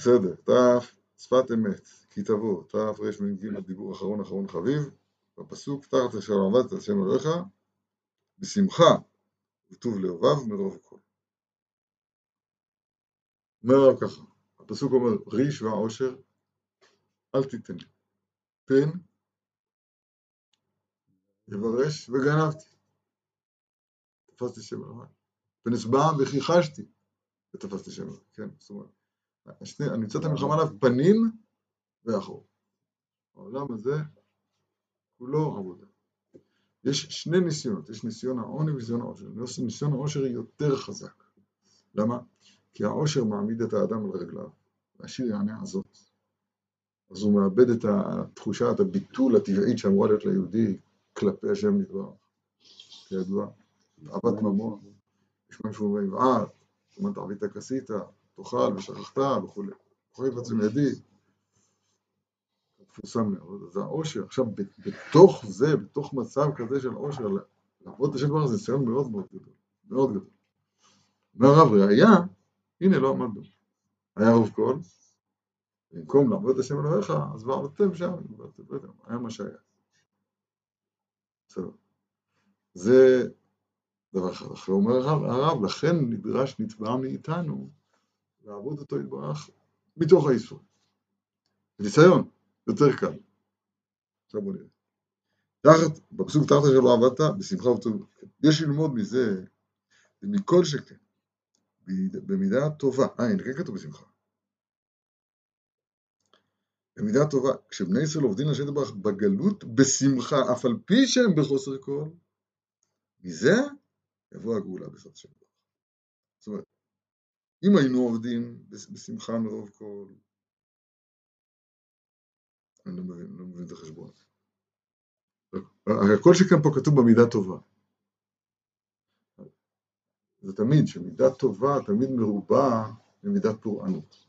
בסדר, ת' שפת אמת, כי תבוא, תרמ"ג דיבור אחרון אחרון חביב, בפסוק תחת אשר עבדת השם אלוהיך, בשמחה וטוב לבב מרוב כל. אומר הרב ככה, הפסוק אומר, ריש ועושר אל תיתן לי, תן יברש וגנבתי. תפסתי שם אלוהי. ונשבע וכיחשתי ותפסתי שם אלוהי. כן, זאת אומרת, אני נמצא את המלחמה עליו פנים ואחור. העולם הזה כולו עבודה. יש שני ניסיונות, יש ניסיון העוני וניסיון העושר. ניסיון העושר יותר חזק. למה? כי העושר מעמיד את האדם על רגליו, והשיר יענה הזאת. אז הוא מאבד את התחושת הביטול הטבעית שאמורה להיות ליהודי כלפי השם יתברך. כידוע, אהבת ממון, יש משהו מבער, זאת אומרת, עבית כסית, תאכל ושכחת וכולי. חויב עצם ידי, מפורסם מאוד, אז העושר, עכשיו בתוך זה, בתוך מצב כזה של עושר, לעבוד את השם דבר זה ניסיון מאוד מאוד גדול, מאוד גדול. אומר הרב ראיה, הנה לא עמדנו. היה רוב קול, במקום לעבוד את השם אלוהיך, אז ועבדתם שם, היה מה שהיה. בסדר. זה דבר אחד. אחרי אומר הרב, לכן נדרש נתבע מאיתנו לעבוד אותו יתברך מתוך האיסור. ניסיון, יותר קל. עכשיו בוא נראה. תחת, בפסוק תחת שלא עבדת, בשמחה וטוב. יש ללמוד מזה, ומכל שכן, במידה טובה, אה, הנה, כן כתוב בשמחה. במידה טובה, כשבני ישראל עובדים לשם יתברך בגלות, בשמחה, אף על פי שהם בחוסר כל, מזה יבוא הגאולה בעזרת השם. אם היינו עובדים בשמחה מרוב כל, אני לא מבין, לא מבין את החשבון. הכל שכאן פה כתוב במידה טובה. זה תמיד, שמידה טובה תמיד מרובה ממידת פורענות.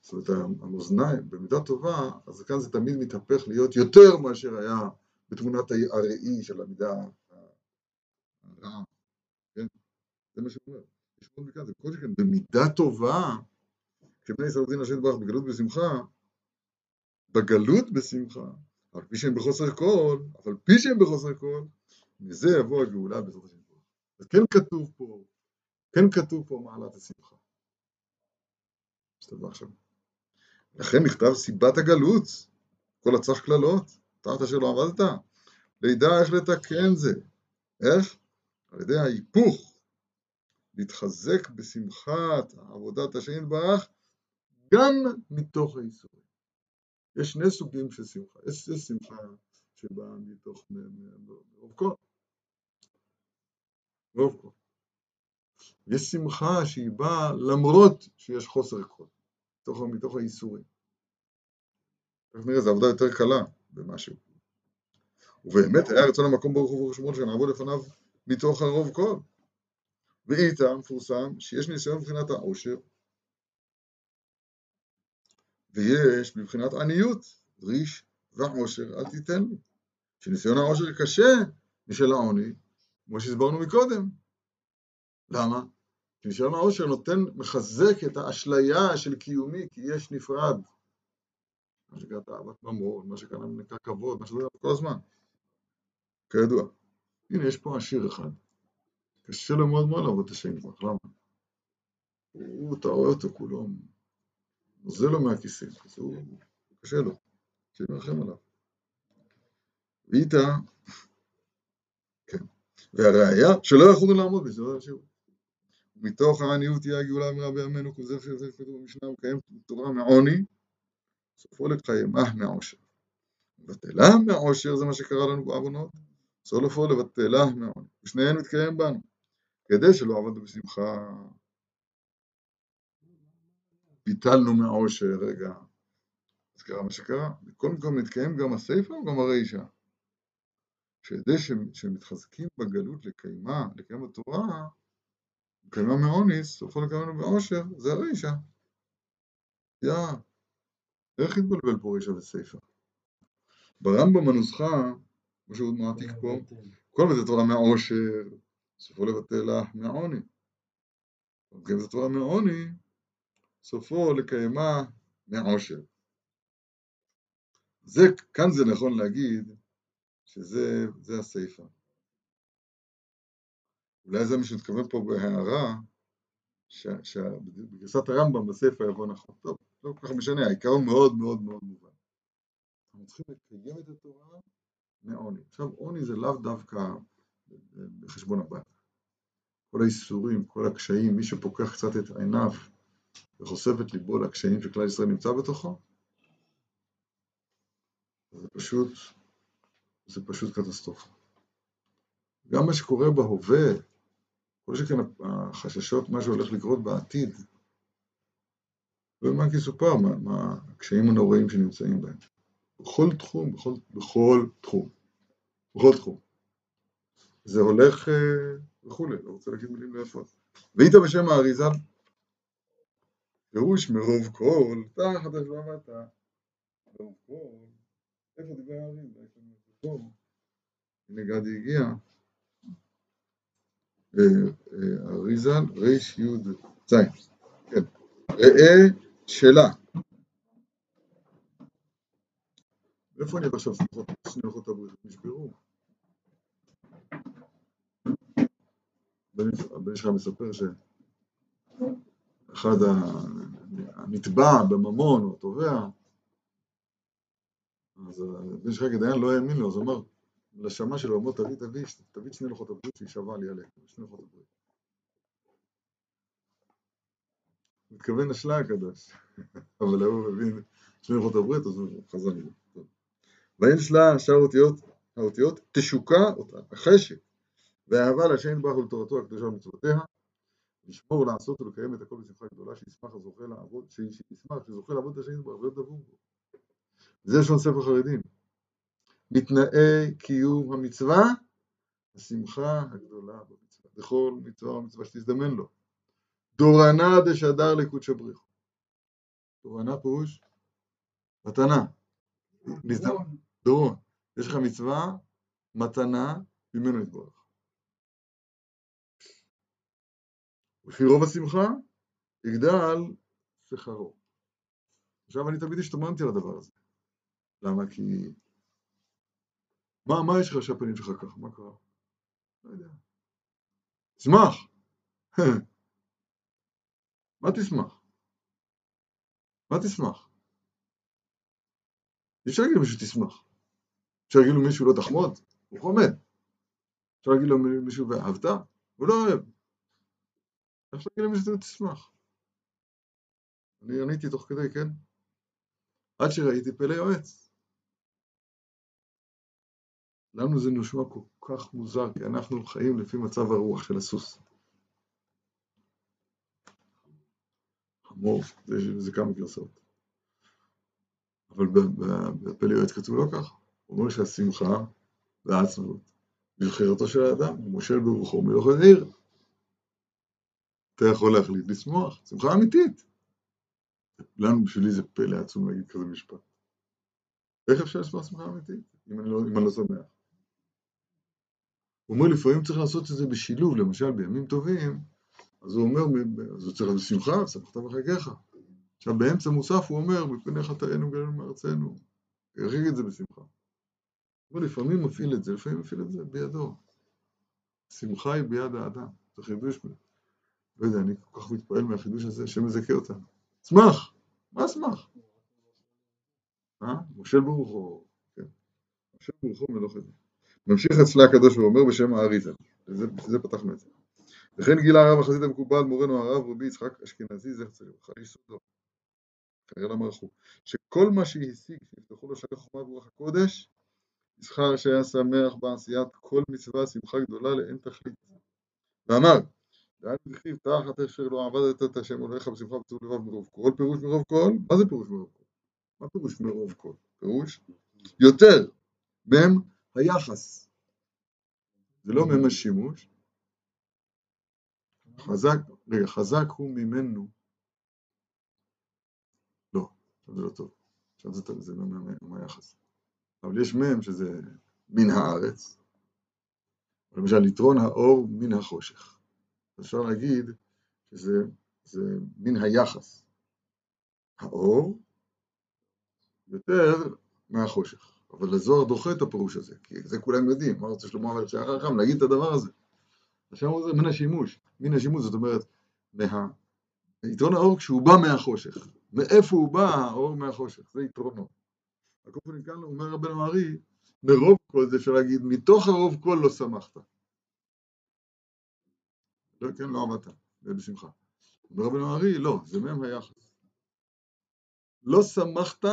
זאת אומרת, המאזניים, במידה טובה, אז כאן זה תמיד מתהפך להיות יותר מאשר היה בתמונת הראי של המידה הרעה. כן? זה מה שאומר. מכאן, זה כל שכן, במידה טובה, כשבני ישראל עובדים לשם ברך בגלות בשמחה, בגלות בשמחה, על פי שהם בחוסר כל, אבל פי שהם בחוסר כל, מזה יבוא הגאולה בעזרת השם. אז כן כתוב פה, כן כתוב פה מעלת השמחה. השתבח שם. לכן נכתב סיבת הגלות, כל הצח קללות, תחת אשר לא עבדת, לידע איך לתקן זה. איך? על ידי ההיפוך, להתחזק בשמחת עבודת השם יתברך, גם מתוך האיסורים. יש שני סוגים של שמחה, יש שמחה שבאה מתוך מרוב כל, רוב כל. יש שמחה שהיא באה למרות שיש חוסר כל, מתוך, מתוך האיסורים. תכף נראה, זו עבודה יותר קלה במשהו. ובאמת היה רצון המקום ברוך הוא ושמואל שנעבוד לפניו מתוך הרוב כל. ואיתה מפורסם שיש ניסיון מבחינת העושר ויש מבחינת עניות, ריש ועושר אל תיתן לי. שניסיון העושר קשה משל העוני, כמו שהסברנו מקודם. למה? כי ניסיון העושר נותן, מחזק את האשליה של קיומי, כי יש נפרד. מה שקראת תאוות ממון, מה שקראת נקרא כבוד, מה שזה כל הזמן. כידוע. הנה, יש פה עשיר אחד. קשה לו מאוד מאוד לעבוד את השם יתברך, למה? הוא, אתה רואה אותו כולו, נוזל לו מהכיסא, אז הוא, קשה לו, שירחם עליו. ואיתה, כן, והראיה שלא יכולנו לעמוד בזה, לא ישאירו. מתוך העניות תהיה הגאולה אמרה בימינו, כל זה כתוב במשנה, הוא קיים תורה מעוני, סופו לקיימה מעושר. בטלה מעושר זה מה שקרה לנו בעוונות, סולופו לבטלה מעוני, ושניהם מתקיים בנו, כדי שלא עבדנו בשמחה. ביטלנו מהעושר, רגע, אז קרה מה שקרה, קודם כל מתקיים גם הסיפא וגם הרישא. שידי שמתחזקים בגלות לקיימה, לקיים בתורה, לקיימה מאוניס, סופו לקיימנו בעושר, זה הרישא. יא, איך התבלבל פה רישא וסיפא? ברמב"ם הנוסחה, כמו שהוא מעתיק פה, כל מה זה תורה מהעושר, סופו לבטל לך מהעוני. גם זה תורה מעוני, סופו לקיימה מעושר. זה, כאן זה נכון להגיד שזה זה הסיפא. אולי זה מה שמתכוון פה בהערה, שבגרסת הרמב"ם בסיפא יבוא נכון. טוב, לא כל כך משנה, העיקרון מאוד מאוד מאוד מובן. אנחנו צריכים לקיים את התורה מעוני. עכשיו, עוני זה לאו דווקא בחשבון הבא. כל האיסורים, כל הקשיים, מי שפוקח קצת את עיניו וחושף את ליבו לקשיים שכלל ישראל נמצא בתוכו, זה פשוט, זה פשוט קטסטרופה. גם מה שקורה בהווה, כל שכן החששות, מה שהולך לקרות בעתיד, ומה כסופר, מה, מה הקשיים הנוראים שנמצאים בהם. בכל תחום, בכל, בכל תחום, בכל תחום. זה הולך אה, וכולי, לא רוצה להגיד מילים ליפות. והיית בשם האריזה, פירוש מרוב כל, תחת השלמת מרוב כל, איפה דיבר האריזה? הנה גדי הגיע. אריזה, ריש יוד זין, כן, ראה שאלה. איפה אני עכשיו שני לוחות הברית? נשברו. הבן שלך מספר שאחד הנתבע בממון, או התובע, אז הבן שלך כדיין לא האמין לו, אז הוא אמר לשמה שלו, אמר תביא, תביא, תביא שני לוחות הברית שיישבע לי עליהם, שני לוחות הברית. מתכוון לשלה הקדוש, אבל הוא מבין שני לוחות הברית, אז הוא חזר מזה. ואין שלה שאר אותיות, האותיות תשוקה אותה, החשק, והאהבה להשם יתברך ולתורתו הקדושה ומצוותיה, לשמור, לעשות ולקיים את הכל בשמחה גדולה, שישמח הזוכה לעבוד, שישמח, שזוכה לעבוד את השם ולהיות דבור בו. זה לשון ספר חרדים. מתנאי קיום המצווה, השמחה הגדולה במצווה. בכל מצווה ומצווה שתזדמן לו. דורנה דשדר לקודשא בריחו. דורנה פירוש מתנה. דורון. יש לך מצווה, מתנה, ממנו יתברך. לפי רוב השמחה, יגדל שכרו. עכשיו אני תמיד השתוממתי על הדבר הזה. למה? כי... מה, מה יש לך שהפנים שלך ככה? מה קרה? לא יודע. תשמח! מה תשמח? מה תשמח? אי אפשר להגיד למישהו תשמח. אפשר להגיד למישהו לא תחמוד, הוא חומד. אפשר להגיד למישהו ואהבת, הוא לא אוהב. אפשר להגיד למישהו תשמח. אני עניתי תוך כדי, כן? עד שראיתי פלא יועץ. לנו זה נשמע כל כך מוזר, כי אנחנו חיים לפי מצב הרוח של הסוס. חמור, זה, זה כמה גרסאות. אבל בפלא יועץ כתוב לא הוא אומר שהשמחה והעצמאות בבחירתו של האדם, הוא מושל ברוחו מלוך העיר. אתה יכול להחליט לשמוח, שמחה אמיתית. לנו בשבילי זה פלא עצום להגיד כזה משפט. איך אפשר לשמוח שמחה אמיתית, אם אני לא, אם אני לא שמח? הוא אומר לפעמים צריך לעשות את זה בשילוב, למשל בימים טובים, אז הוא אומר, אז הוא צריך לשמחה, ושמחת בחגיך. עכשיו באמצע מוסף הוא אומר, מפני חטאינו גלנו מארצנו. ירחיק את זה בשמחה. הוא לפעמים מפעיל את זה, לפעמים מפעיל את זה בידו. שמחה היא ביד האדם, זה חידוש. לא יודע, אני כל כך מתפעל מהחידוש הזה, שמזכה אותנו. שמח! מה שמח? אה? משה ברוכו, כן. משה ברוכו מלוך את זה. ממשיך אצלה הקדוש ואומר בשם האריזה, בזה פתחנו את זה. וכן גילה הרב החזית המקובל, מורנו הרב רבי יצחק אשכנזי, זכר צדיק לברכה, יסודו. כנראה למה רחוק. שכל מה שהשיג, שיפתחו לו שערי חוכמה ורוח הקודש, יזכר שהיה שמח בעשיית כל מצווה, שמחה גדולה לאין תכלית. ואמר, דהיינו דכתיב תחת אשר לא עבדת את השם אלוהיך בשמחה ובטוב לבב מרוב כל, פירוש מרוב כל, מה זה פירוש מרוב כל? מה פירוש מרוב כל? פירוש יותר, מם היחס. זה לא מם השימוש. חזק, רגע, חזק הוא ממנו. לא, זה לא טוב. עכשיו זה, זה לא מם היחס. אבל יש מם שזה מן הארץ. למשל, יתרון האור מן החושך. אפשר להגיד שזה מן היחס. האור יותר מהחושך. אבל הזוהר דוחה את הפירוש הזה, כי זה כולם יודעים, מה רוצה שלמה המלך שהיה חכם להגיד את הדבר הזה. עכשיו הוא אומר מן השימוש, מן השימוש זאת אומרת, מה... יתרון האור כשהוא בא מהחושך, מאיפה הוא בא האור מהחושך, זה יתרונו. הקופונים כאן אומר רבנו הארי, מרוב כל זה אפשר להגיד, מתוך הרוב כל לא שמחת. לא, כן, לא עמדת, זה בשמחה. אומר רבנו הארי, לא, זה מהם היחס. לא שמחת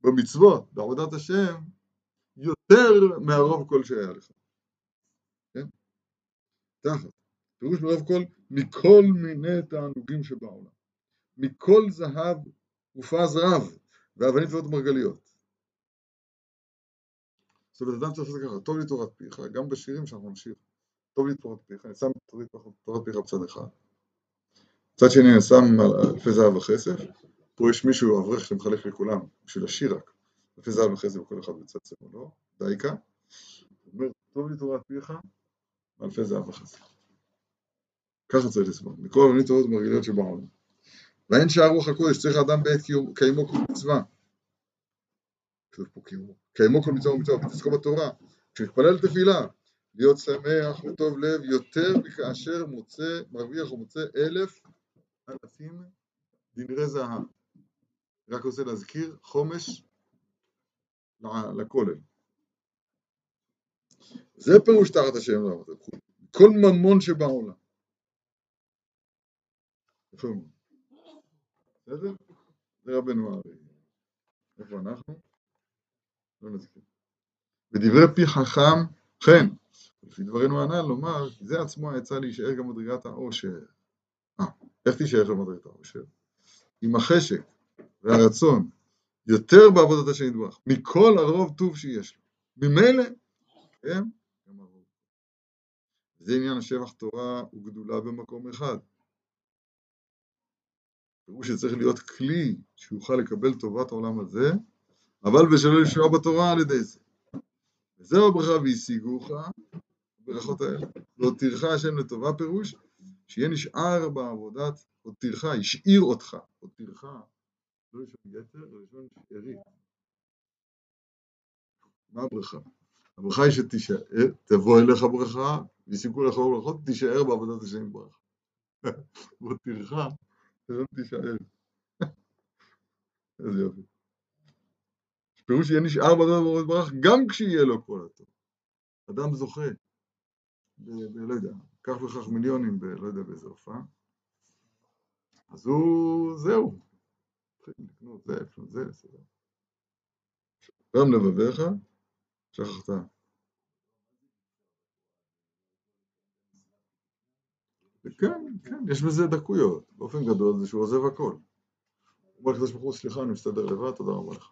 במצוות, בעבודת השם, יותר מהרוב כל שהיה לך. כן? תחת. פירוש מרוב כל, מכל מיני תענוגים שבעולם. מכל זהב ופז רב, ואבנים תורת מרגליות. זאת אומרת, אדם צריך לעשות ככה, טוב לי תורת פיך, גם בשירים שאנחנו נשיר. טוב לי תורת פיך, אני שם תורת פיך בצד אחד. מצד שני אני שם אלפי זהב וכסף, פה יש מישהו, אברך שמחלק לכולם, בשביל השיר רק, אלפי זהב וכסף וכל אחד בצד שמאלו, דייקה, הוא אומר, טוב לי תורת פיך, אלפי זהב וכסף. ככה צריך לסבור, מכל עולמי תורות מרגליות שבעולם. ואין שער רוח הקודש, צריך האדם בעת קיימו כל מצווה. כתוב פה קיימו, קיימו כל מצווה ומצווה, ותזכו בתורה. כשמתפלל תפילה, להיות שמח וטוב לב יותר מכאשר מוצא, מרוויח ומוצא אלף אלפים דנרי זהב. רק רוצה להזכיר, חומש לכולל. זה פירוש תחת השם כל ממון שבעולם. יפה מאוד. בסדר? זה רבנו הארי. איפה אנחנו? לא נזכיר. בדברי פי חכם, כן, לפי דברינו הנ"ל לומר, זה עצמו העצה להישאר גם מדרגת העושר. אה, איך תישאר גם מדרגת העושר? עם החשק והרצון יותר בעבודת השם יתברך, מכל הרוב טוב שיש לו. ממילא, כן? גם הרוב. זה עניין השבח תורה וגדולה במקום אחד. פירוש שצריך להיות כלי שיוכל לקבל טובת העולם הזה, אבל בשלא לשמוע בתורה על ידי זה. וזהו הברכה והשיגוך, הברכות האלה. והותירך השם לטובה פירוש, שיהיה נשאר בעבודת הותירך, השאיר אותך, הותירך, לא לשון יתר, אלא לשון שארית. מה הברכה? הברכה היא שתישאר, תבוא אליך ברכה, ויסיגו לך ברכות, תישאר בעבודת השם יתברך. והותירך שלא תישאר. איזה יופי. פירוש שיהיה נשאר בדבר ברוך יתברך גם כשיהיה לו כל הטוב. אדם זוכה, ב- לא יודע, כך וכך מיליונים, ב- לא יודע באיזה הופעה, אז הוא, זהו, התחיל לקנות זה, לקנות זה, לסדר. גם לבביך, שכחת. כן, יש בזה דקויות, באופן גדול זה שהוא עוזב הכל. הוא אומר לקדוש ברוך הוא, סליחה, אני מסתדר לבד, תודה רבה לך.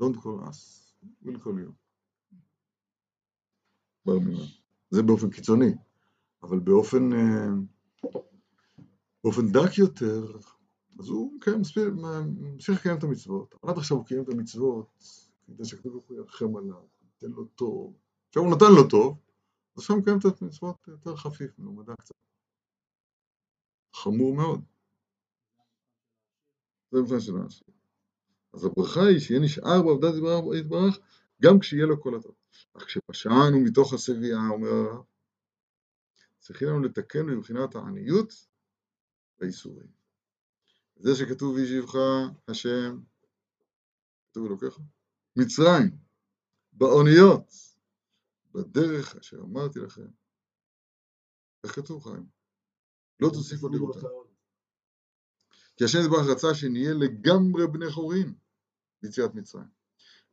Don't call us, we'll call you. זה באופן קיצוני, אבל באופן, אה, באופן דק יותר, אז הוא כן, ממשיך לקיים את המצוות. עד עכשיו הוא קיים את המצוות כדי שהקדוש ברוך הוא ירחם עליו, ייתן לו טוב. עכשיו הוא נתן לו טוב, אז הוא מקיים את המצוות יותר חפיף, מלומדה קצת. חמור מאוד. זה מבחן של האנשים. אז הברכה היא שיהיה נשאר בעבודת יתברך גם כשיהיה לו כל הטוב. אך כשפשענו מתוך השביעה, אומר הרב, צריכים לנו לתקן מבחינת העניות והייסורים. זה שכתוב וישיבך השם, כתוב אלוקיך, מצרים, באוניות, בדרך אשר אמרתי לכם. איך כתוב חיים? לא תוסיפו לראותה. כי השם יתברך רצה שנהיה לגמרי בני חורין ביציאת מצרים.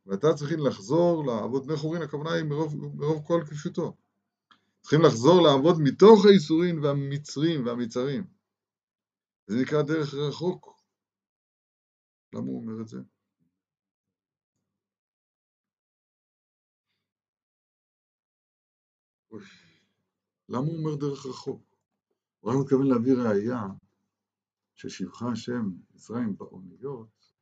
ואתה צריכים לחזור לעבוד בני חורין, הכוונה היא מרוב, מרוב כל כפשוטו. צריכים לחזור לעבוד מתוך האיסורים והמצרים והמצרים. זה נקרא דרך רחוק. למה הוא אומר את זה? למה הוא אומר דרך רחוק? הוא רק מתכוון להביא ראייה ששיבחה השם מצרים באוניות,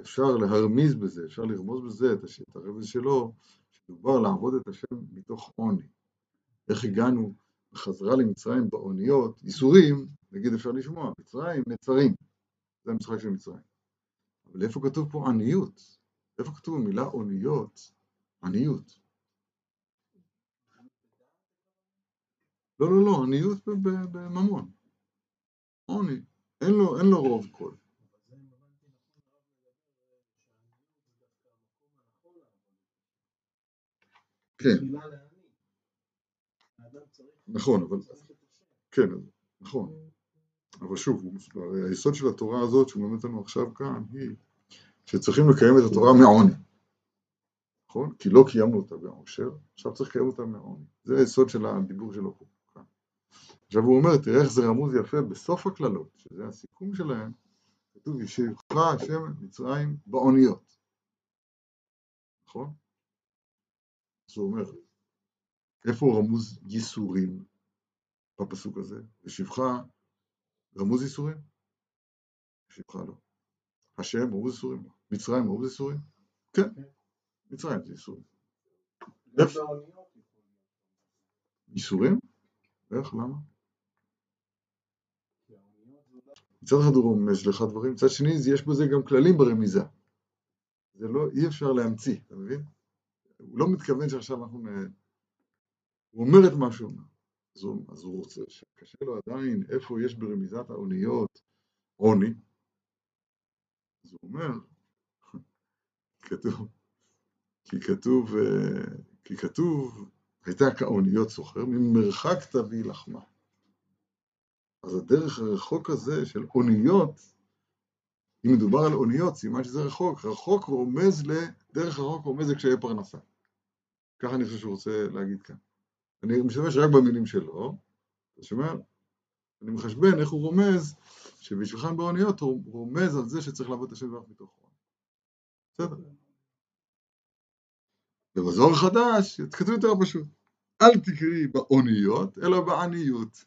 אפשר להרמיז בזה, אפשר לרמוז בזה את הרמז שלו, שדובר לעבוד את השם מתוך עוני. איך הגענו בחזרה למצרים באוניות, ייסורים, נגיד אפשר לשמוע, מצרים, נצרים, זה המשחק של מצרים. אבל איפה כתוב פה עניות? איפה כתוב המילה אוניות? עניות. לא, לא, לא, עניות בממון. עוני. אין לו, אין לו רוב קול. כן. נכון, אבל... כן, נכון. אבל שוב, היסוד של התורה הזאת שהוא מלמד אותנו עכשיו כאן היא שצריכים לקיים את התורה מעוני. נכון? כי לא קיימנו אותה בעושר, עכשיו צריך לקיים אותה מעוני. זה היסוד של הדיבור שלו פה. עכשיו הוא אומר, תראה איך זה רמוז יפה בסוף הקללות, שזה הסיכום שלהם, כתוב, ישבך השם מצרים באוניות. נכון? אז הוא אומר, איפה רמוז ייסורים בפסוק הזה? ושבחה רמוז ייסורים? שבחה לא. השם רמוז ייסורים? מצרים רמוז ייסורים? כן, מצרים זה ייסורים. ייסורים? איך? למה? מצד אחד הוא רומז לך דברים, מצד שני יש בזה גם כללים ברמיזה. זה לא, אי אפשר להמציא, אתה מבין? הוא לא מתכוון שעכשיו אנחנו... הוא אומר את מה שהוא אומר. אז הוא, אז הוא רוצה, קשה לו עדיין איפה יש ברמיזת האוניות עוני. אז הוא אומר, כתוב, כי כתוב, כי כתוב, הייתה כאוניות סוחר, ממרחק תביא לחמה. אז הדרך הרחוק הזה של אוניות, אם מדובר על אוניות, סימן שזה רחוק, רחוק רומז ל... דרך רחוק רומז לקשיי פרנסה. ככה אני חושב שהוא רוצה להגיד כאן. אני משתמש רק במילים שלו, אתה שומע? אני מחשבן איך הוא רומז שבשבילכם באוניות הוא רומז על זה שצריך לעבוד את השם מתוך עוני. בסדר. ובזוהר החדש כתוב יותר פשוט, אל תקראי באוניות אלא בעניות.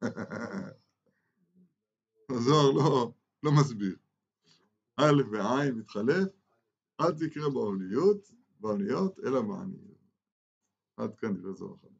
הזוהר לא, לא מסביר. א' וע' מתחלף, אל תקרא באוניות, באוניות אלא בעניות. עד כאן דברי זוהר החדש.